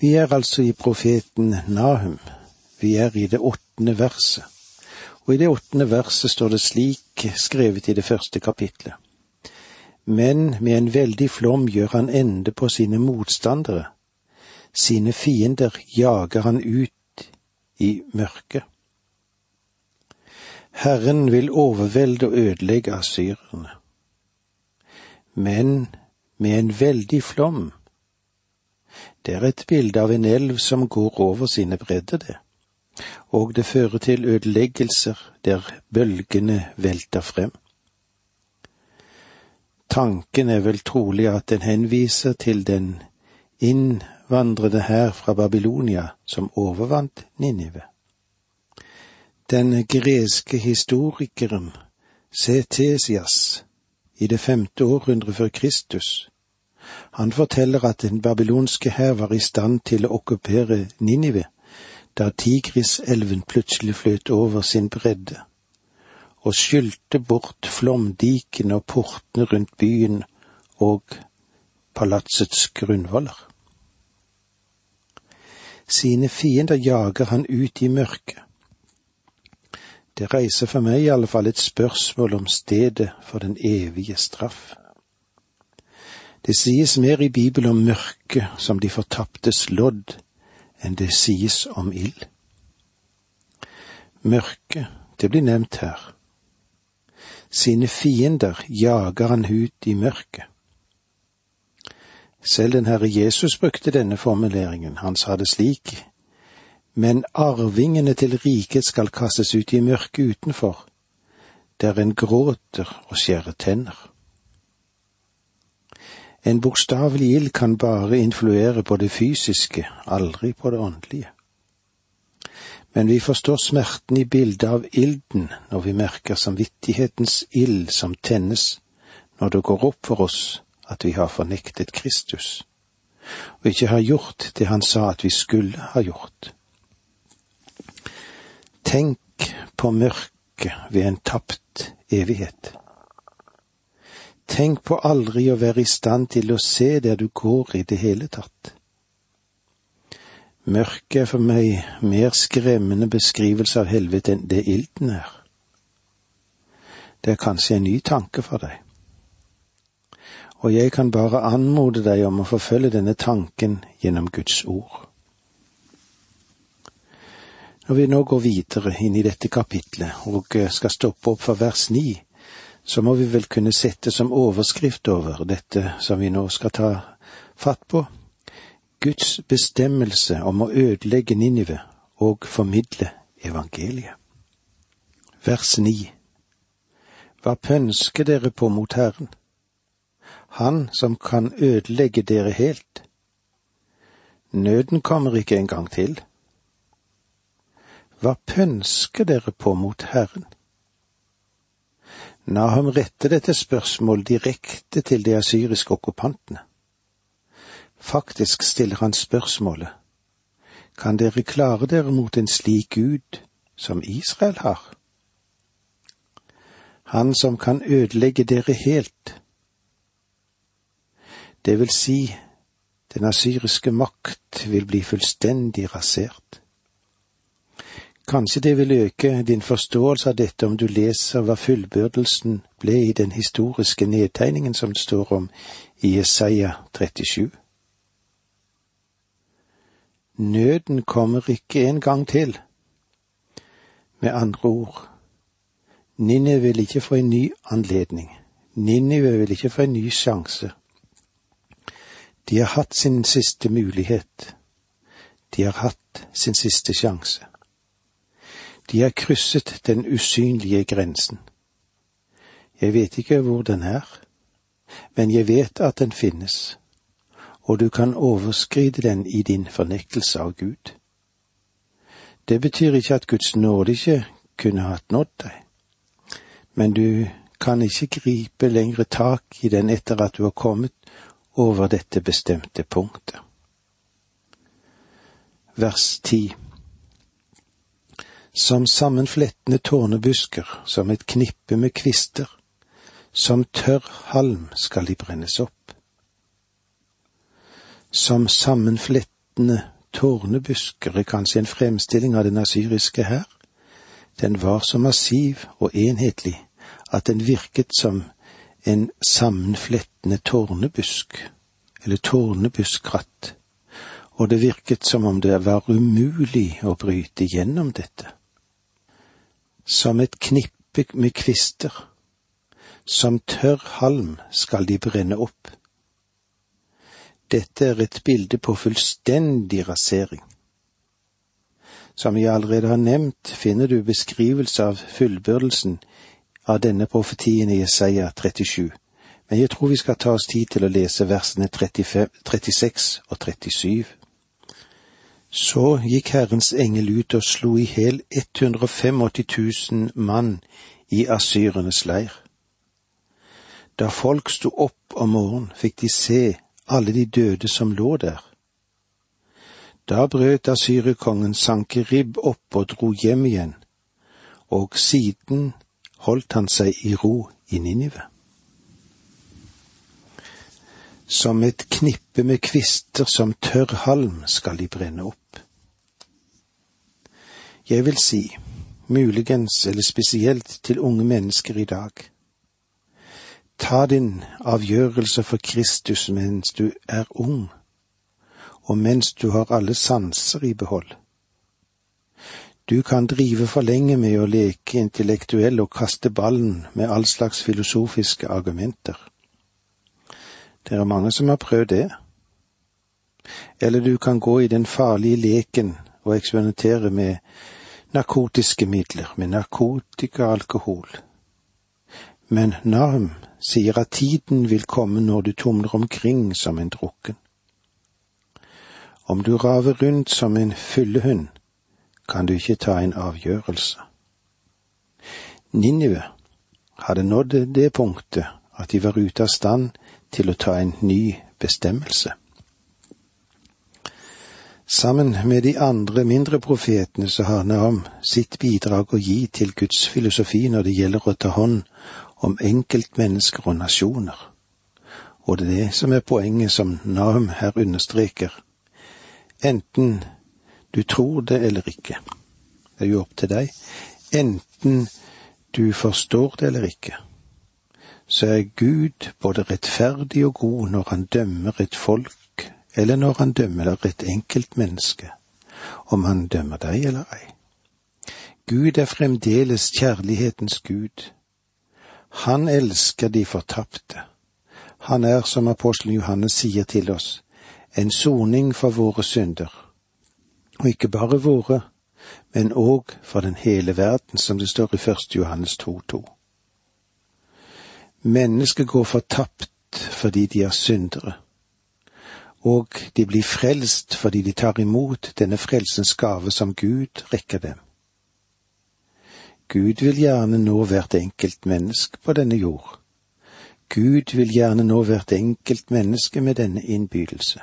Vi er altså i profeten Nahum. Vi er i det åttende verset. Og i det åttende verset står det slik skrevet i det første kapitlet. Men med en veldig flom gjør han ende på sine motstandere. Sine fiender jager han ut i mørket. Herren vil overvelde og ødelegge asyrerne. Men med en veldig flom det er et bilde av en elv som går over sine bredder, det, og det fører til ødeleggelser der bølgene velter frem. Tanken er vel trolig at den henviser til den innvandrede hær fra Babylonia som overvant Ninive. Den greske historikeren Cetesias i det femte århundre før Kristus han forteller at den babylonske hær var i stand til å okkupere Ninive da Tigriselven plutselig fløt over sin bredde og skylte bort flomdikene og portene rundt byen og palatsets grunnvoller. Sine fiender jager han ut i mørket. Det reiser for meg i alle fall et spørsmål om stedet for den evige straff. Det sies mer i Bibelen om mørket som de fortaptes lodd enn det sies om ild. Mørket, det blir nevnt her. Sine fiender jager han ut i mørket. Selv den Herre Jesus brukte denne formuleringen. Han sa det slik, men arvingene til riket skal kastes ut i mørket utenfor, der en gråter og skjærer tenner. En bokstavelig ild kan bare influere på det fysiske, aldri på det åndelige. Men vi forstår smerten i bildet av ilden når vi merker samvittighetens ild som tennes når det går opp for oss at vi har fornektet Kristus, og ikke har gjort det han sa at vi skulle ha gjort. Tenk på mørket ved en tapt evighet. Tenk på aldri å være i stand til å se der du går i det hele tatt. Mørket er for meg mer skremmende beskrivelse av helvete enn det ilden er. Det er kanskje en ny tanke for deg. Og jeg kan bare anmode deg om å forfølge denne tanken gjennom Guds ord. Når vi nå går videre inn i dette kapitlet og skal stoppe opp for vers ni, så må vi vel kunne sette som overskrift over dette som vi nå skal ta fatt på, Guds bestemmelse om å ødelegge Ninive og formidle evangeliet. Vers ni Hva pønsker dere på mot Herren? Han som kan ødelegge dere helt. Nøden kommer ikke en gang til. Hva pønsker dere på mot Herren? Nahum retter dette spørsmålet direkte til de asyriske okkupantene. Faktisk stiller han spørsmålet, kan dere klare dere mot en slik Gud som Israel har? Han som kan ødelegge dere helt. Det vil si, den asyriske makt vil bli fullstendig rasert. Kanskje det vil øke din forståelse av dette om du leser hva fullbyrdelsen ble i den historiske nedtegningen som det står om i Jesaja 37. Nøden kommer ikke en gang til. Med andre ord, Ninive vil ikke få en ny anledning. Ninive vil ikke få en ny sjanse. De har hatt sin siste mulighet. De har hatt sin siste sjanse. De har krysset den usynlige grensen. Jeg vet ikke hvor den er, men jeg vet at den finnes, og du kan overskride den i din fornektelse av Gud. Det betyr ikke at Guds nåde ikke kunne hatt nådd deg, men du kan ikke gripe lengre tak i den etter at du har kommet over dette bestemte punktet. Vers 10 som sammenflettende tårnebusker, som et knippe med kvister, som tørr halm skal de brennes opp. Som sammenflettende tårnebusker er kanskje en fremstilling av den asyriske hær. Den var så massiv og enhetlig at den virket som en sammenflettende tårnebusk, eller tårnebuskratt, og det virket som om det var umulig å bryte gjennom dette. Som et knippe med kvister, som tørr halm skal de brenne opp. Dette er et bilde på fullstendig rasering. Som jeg allerede har nevnt, finner du beskrivelse av fullbyrdelsen av denne profetien i Jesaja 37, men jeg tror vi skal ta oss tid til å lese versene 35, 36 og 37. Så gikk Herrens engel ut og slo i hel 185 000 mann i asyrenes leir. Da folk sto opp om morgenen, fikk de se alle de døde som lå der. Da brøt asyrerkongen Sankerib opp og dro hjem igjen, og siden holdt han seg i ro i Ninive. Som et knippe med kvister som tørr halm skal de brenne opp. Jeg vil si, muligens eller spesielt til unge mennesker i dag, ta din avgjørelse for Kristus mens du er ung, og mens du har alle sanser i behold. Du kan drive for lenge med å leke intellektuell og kaste ballen med all slags filosofiske argumenter. Det er mange som har prøvd det. Eller du kan gå i den farlige leken og eksperimentere med narkotiske midler, med narkotika og alkohol. Men Nahum sier at tiden vil komme når du tumler omkring som en drukken. Om du raver rundt som en fyllehund, kan du ikke ta en avgjørelse. Ninive hadde nådd det punktet at de var ute av stand til å ta en ny bestemmelse. Sammen med de andre mindre profetene så har Naam sitt bidrag å gi til Guds filosofi når det gjelder å ta hånd om enkeltmennesker og nasjoner. Og det er det som er poenget som Naam her understreker. Enten du tror det eller ikke. Det er jo opp til deg. Enten du forstår det eller ikke, så er Gud både rettferdig og god når han dømmer et folk, eller når han dømmer et enkeltmenneske, om han dømmer deg eller ei. Gud er fremdeles kjærlighetens Gud. Han elsker de fortapte. Han er, som apostelen Johannes sier til oss, en soning for våre synder og ikke bare våre, men òg for den hele verden, som det står i 1. Johannes 2,2. Mennesket går fortapt fordi de er syndere, og de blir frelst fordi de tar imot denne frelsens gave som Gud rekker dem. Gud vil gjerne nå hvert enkelt menneske på denne jord. Gud vil gjerne nå hvert enkelt menneske med denne innbydelse.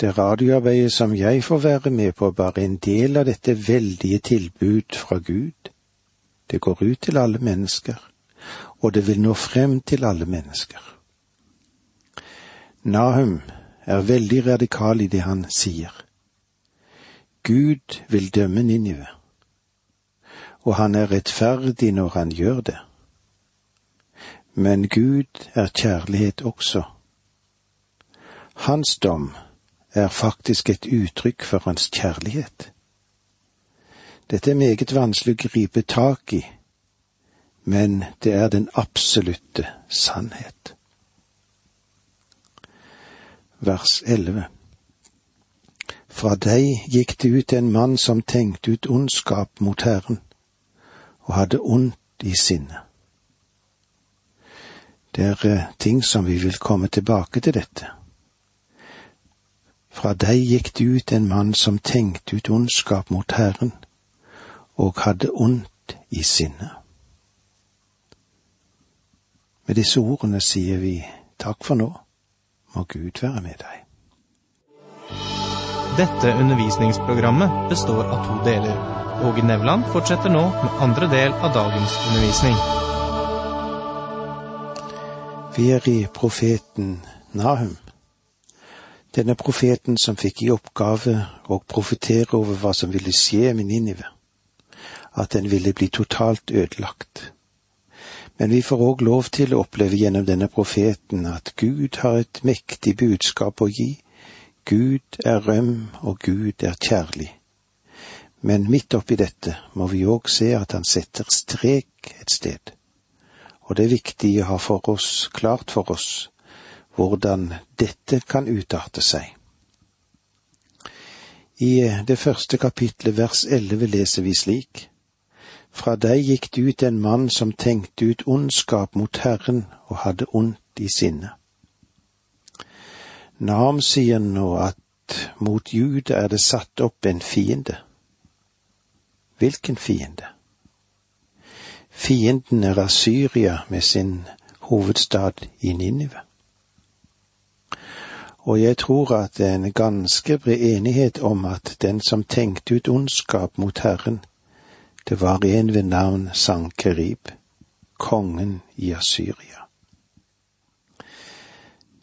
Det radioarbeidet som jeg får være med på, bare en del av dette veldige tilbud fra Gud. Det går ut til alle mennesker, og det vil nå frem til alle mennesker. Nahum er veldig radikal i det han sier. Gud vil dømme Ninive, og han er rettferdig når han gjør det. Men Gud er kjærlighet også. Hans dom er faktisk et uttrykk for hans kjærlighet. Dette er meget vanskelig å gripe tak i, men det er den absolutte sannhet. Vers 11 Fra deg gikk det ut en mann som tenkte ut ondskap mot Herren, og hadde ondt i sinnet. Det er eh, ting som vi vil komme tilbake til dette. Fra deg gikk det ut en mann som tenkte ut ondskap mot Herren, og hadde ondt i sinnet. Med disse ordene sier vi takk for nå, må Gud være med deg. Dette undervisningsprogrammet består av to deler. Åge Nevland fortsetter nå med andre del av dagens undervisning. Vi er i profeten Nahum. Denne profeten som fikk i oppgave å profetere over hva som ville skje med Ninive, at den ville bli totalt ødelagt. Men vi får òg lov til å oppleve gjennom denne profeten at Gud har et mektig budskap å gi. Gud er røm, og Gud er kjærlig. Men midt oppi dette må vi òg se at han setter strek et sted. Og det er viktig å ha for oss, klart for oss, hvordan dette kan utarte seg. I det første kapitlet vers elleve leser vi slik. Fra deg gikk det ut en mann som tenkte ut ondskap mot Herren og hadde ondt i sinnet. Nam sier nå at mot Juda er det satt opp en fiende. Hvilken fiende? Fienden er Asyria med sin hovedstad i Ninive. Og jeg tror at det er en ganske bred enighet om at den som tenkte ut ondskap mot Herren, det var en ved navn Sankerib, kongen i Asyria.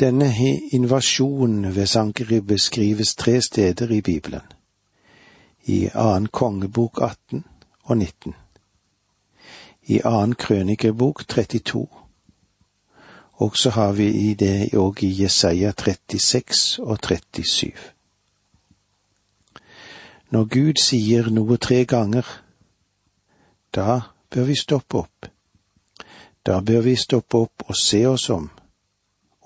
Denne invasjonen ved Sankerib beskrives tre steder i Bibelen. I annen kongebok 18 og 19. I annen krønikebok 32. Og så har vi i det òg i Jesaja 36 og 37. Når Gud sier noe tre ganger, da bør vi stoppe opp. Da bør vi stoppe opp og se oss om,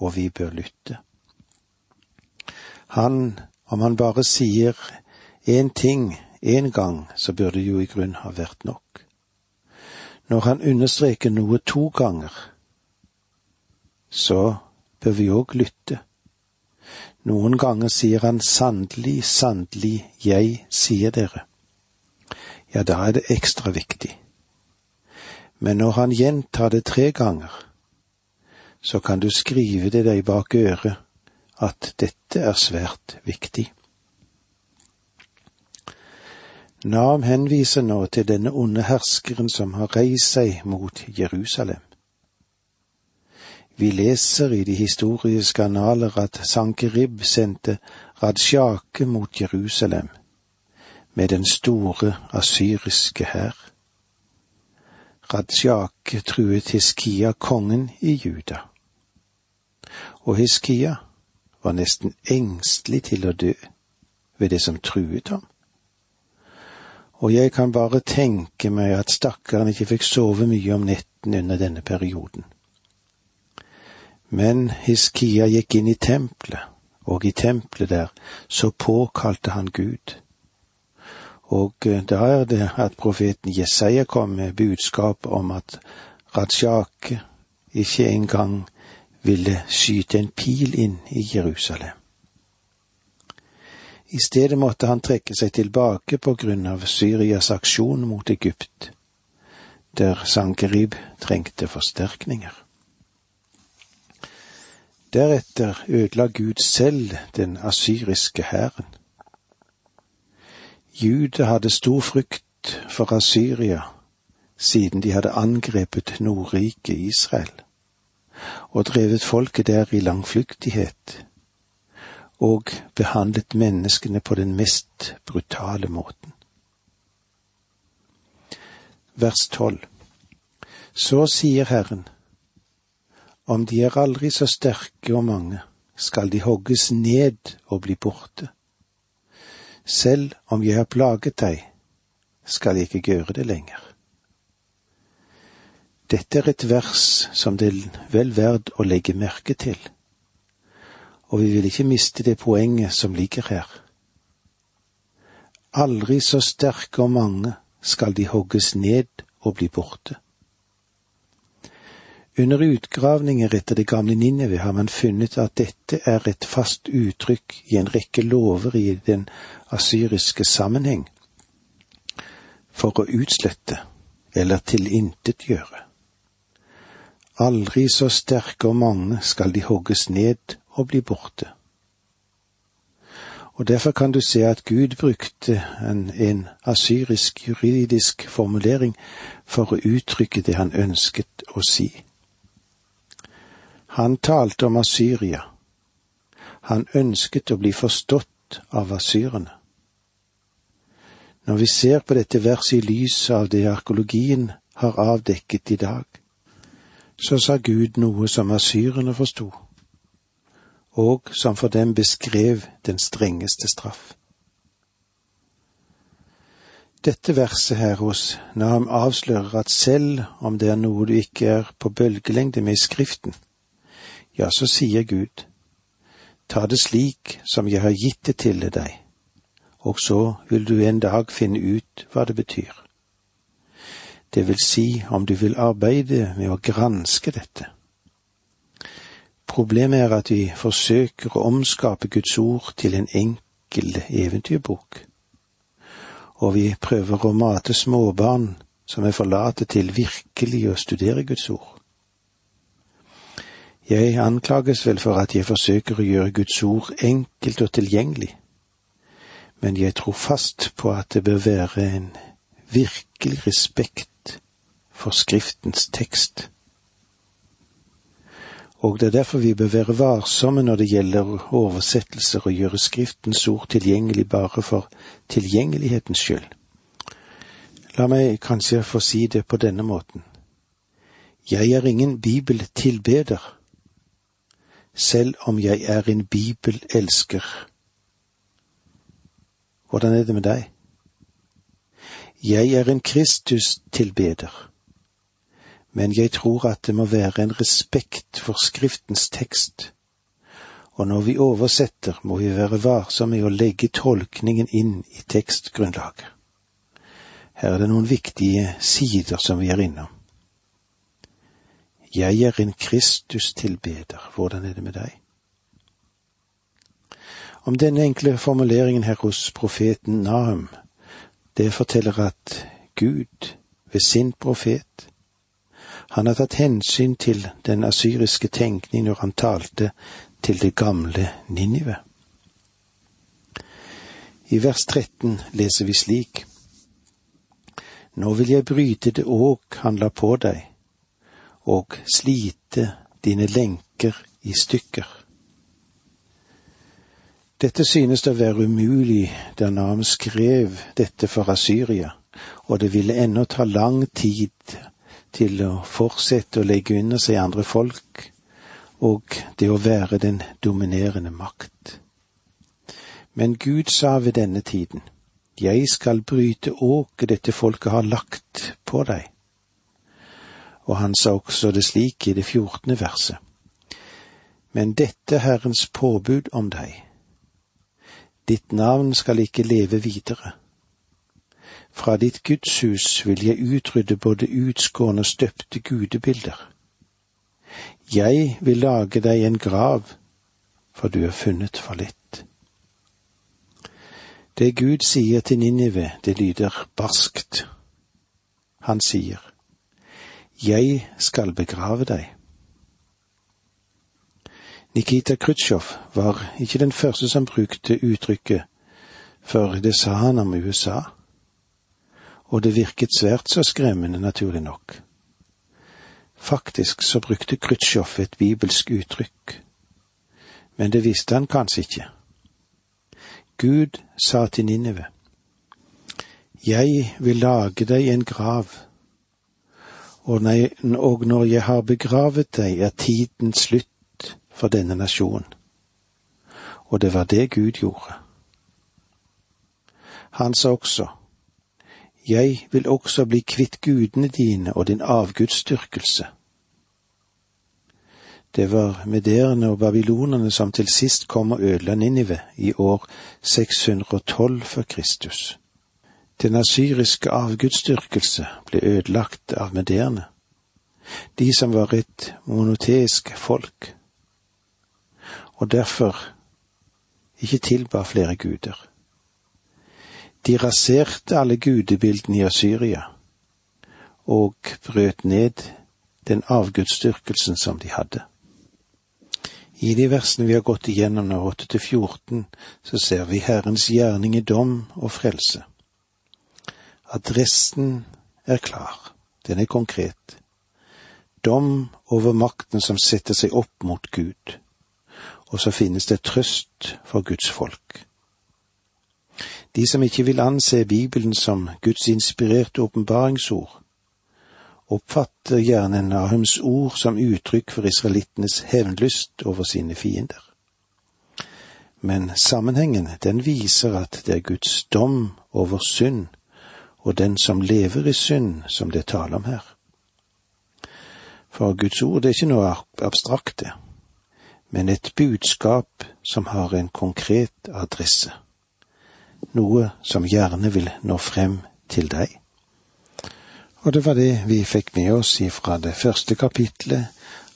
og vi bør lytte. Han, om han bare sier én ting én gang, så bør det jo i grunn ha vært nok. Når han understreker noe to ganger, så bør vi òg lytte. Noen ganger sier han sannelig, sannelig, jeg sier dere ja, da er det ekstra viktig. Men når han gjentar det tre ganger, så kan du skrive det deg bak øret at dette er svært viktig. Nam henviser nå til denne onde herskeren som har reist seg mot Jerusalem. Vi leser i de historiske annaler at Sankerib sendte Radsjake mot Jerusalem med den store asyriske hær. Radsjake truet Hiskia kongen i Juda. Og Hiskia var nesten engstelig til å dø ved det som truet ham. Og jeg kan bare tenke meg at stakkaren ikke fikk sove mye om netten under denne perioden. Men Hiskia gikk inn i tempelet, og i tempelet der så påkalte han Gud. Og eh, da er det at profeten Jesaja kom med budskap om at Radsjake ikke engang ville skyte en pil inn i Jerusalem. I stedet måtte han trekke seg tilbake på grunn av Syrias aksjon mot Egypt, der Sankerib trengte forsterkninger. Deretter ødela Gud selv den asyriske hæren. Juda hadde stor frykt for Asyria siden de hadde angrepet Nordriket Israel og drevet folket der i langflyktighet og behandlet menneskene på den mest brutale måten. Vers tolv Så sier Herren, om de er aldri så sterke og mange, skal de hogges ned og bli borte. Selv om jeg har plaget deg, skal jeg ikke gjøre det lenger. Dette er et vers som det er vel verd å legge merke til, og vi vil ikke miste det poenget som ligger her. Aldri så sterke og mange skal de hogges ned og bli borte. Under utgravninger etter det gamle Ninneve har man funnet at dette er et fast uttrykk i en rekke lover i den asyriske sammenheng for å utslette eller tilintetgjøre. Aldri så sterke og mange skal de hogges ned og bli borte. Og derfor kan du se at Gud brukte en, en asyrisk juridisk formulering for å uttrykke det han ønsket å si. Han talte om Asyria. Han ønsket å bli forstått av asyrerne. Når vi ser på dette verset i lys av det arkeologien har avdekket i dag, så sa Gud noe som asyrerne forsto, og som for dem beskrev den strengeste straff. Dette verset her hos Naham avslører at selv om det er noe du ikke er på bølgelengde med i Skriften, ja, så sier Gud, ta det slik som jeg har gitt det til deg, og så vil du en dag finne ut hva det betyr. Det vil si om du vil arbeide med å granske dette. Problemet er at vi forsøker å omskape Guds ord til en enkel eventyrbok og vi prøver å mate småbarn som er for late til virkelig å studere Guds ord. Jeg anklages vel for at jeg forsøker å gjøre Guds ord enkelt og tilgjengelig, men jeg tror fast på at det bør være en virkelig respekt for Skriftens tekst og det er derfor vi bør være varsomme når det gjelder oversettelser og gjøre Skriftens ord tilgjengelig bare for tilgjengelighetens skyld. La meg kanskje få si det på denne måten. Jeg er ingen bibeltilbeder, selv om jeg er en bibelelsker. Hvordan er det med deg? Jeg er en Kristus-tilbeder men jeg tror at det må være en respekt for Skriftens tekst, og når vi oversetter, må vi være varsomme med å legge tolkningen inn i tekstgrunnlaget. Her er det noen viktige sider som vi er innom. Jeg er en Kristus-tilbeder, hvordan er det med deg? Om denne enkle formuleringen her hos profeten Nahum, det forteller at Gud ved sin profet han har tatt hensyn til den asyriske tenkning når han talte til det gamle Ninive. I vers 13 leser vi slik. Nå vil jeg bryte det åk han la på deg, og slite dine lenker i stykker. Dette synes å være umulig da Nam skrev dette for Asyria, og det ville ennå ta lang tid til å fortsette å legge under seg andre folk, og det å være den dominerende makt. Men Gud sa ved denne tiden, Jeg skal bryte åket dette folket har lagt på deg. Og han sa også det slik i det fjortende verset. Men dette er Herrens påbud om deg. Ditt navn skal ikke leve videre fra ditt gudshus vil jeg utrydde både utskårne og støpte gudebilder. Jeg vil lage deg en grav, for du er funnet for litt. Det Gud sier til Ninive, det lyder barskt. Han sier, Jeg skal begrave deg. Nikita Khrusjtsjov var ikke den første som brukte uttrykket, for det sa han om USA og det virket svært så skremmende, naturlig nok. Faktisk så brukte Khrusjtsjov et bibelsk uttrykk, men det visste han kanskje ikke. Gud sa til Ninive, Jeg vil lage deg en grav, og når jeg har begravet deg, er tiden slutt for denne nasjonen. Og det var det Gud gjorde. Han sa også, jeg vil også bli kvitt gudene dine og din avgudsdyrkelse. Det var mederne og babylonerne som til sist kom og ødela Ninive i år 612 før Kristus. Den asyriske avgudsdyrkelse ble ødelagt av mederne, de som var et monoteisk folk, og derfor ikke tilba flere guder. De raserte alle gudebildene i Asyria og brøt ned den avgudsdyrkelsen som de hadde. I de versene vi har gått igjennom nå, 8 til 14, så ser vi Herrens gjerning i dom og frelse. Adressen er klar, den er konkret. Dom over makten som setter seg opp mot Gud, og så finnes det trøst for Guds folk. De som ikke vil anse Bibelen som Guds inspirerte åpenbaringsord, oppfatter gjerne Nahums ord som uttrykk for israelittenes hevnlyst over sine fiender. Men sammenhengen, den viser at det er Guds dom over synd og den som lever i synd, som det taler om her. For Guds ord det er ikke noe abstrakte, men et budskap som har en konkret adresse. Noe som gjerne vil nå frem til deg. Og det var det vi fikk med oss ifra det første kapitlet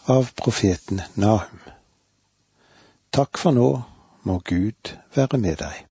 av profeten Nahum. Takk for nå, må Gud være med deg.